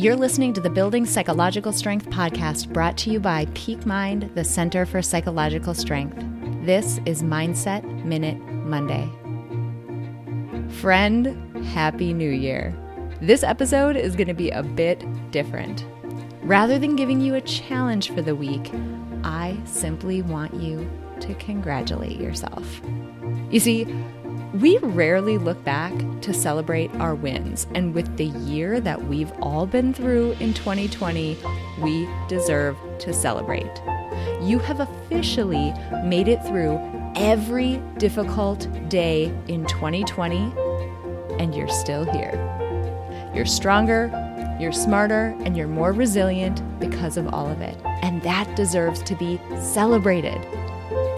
You're listening to the Building Psychological Strength podcast brought to you by Peak Mind, the Center for Psychological Strength. This is Mindset Minute Monday. Friend, Happy New Year. This episode is going to be a bit different. Rather than giving you a challenge for the week, I simply want you to congratulate yourself. You see, we rarely look back to celebrate our wins, and with the year that we've all been through in 2020, we deserve to celebrate. You have officially made it through every difficult day in 2020, and you're still here. You're stronger, you're smarter, and you're more resilient because of all of it. And that deserves to be celebrated.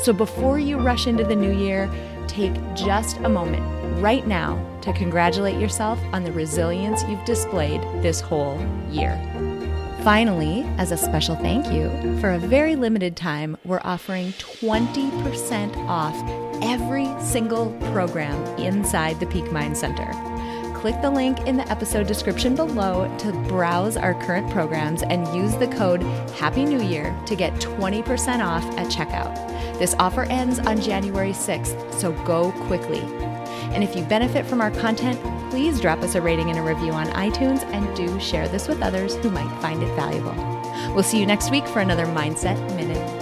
So before you rush into the new year, take just a moment right now to congratulate yourself on the resilience you've displayed this whole year. Finally, as a special thank you, for a very limited time, we're offering 20% off every single program inside the Peak Mind Center click the link in the episode description below to browse our current programs and use the code Happy New Year to get 20% off at checkout. This offer ends on January 6th, so go quickly. And if you benefit from our content, please drop us a rating and a review on iTunes and do share this with others who might find it valuable. We'll see you next week for another Mindset Minute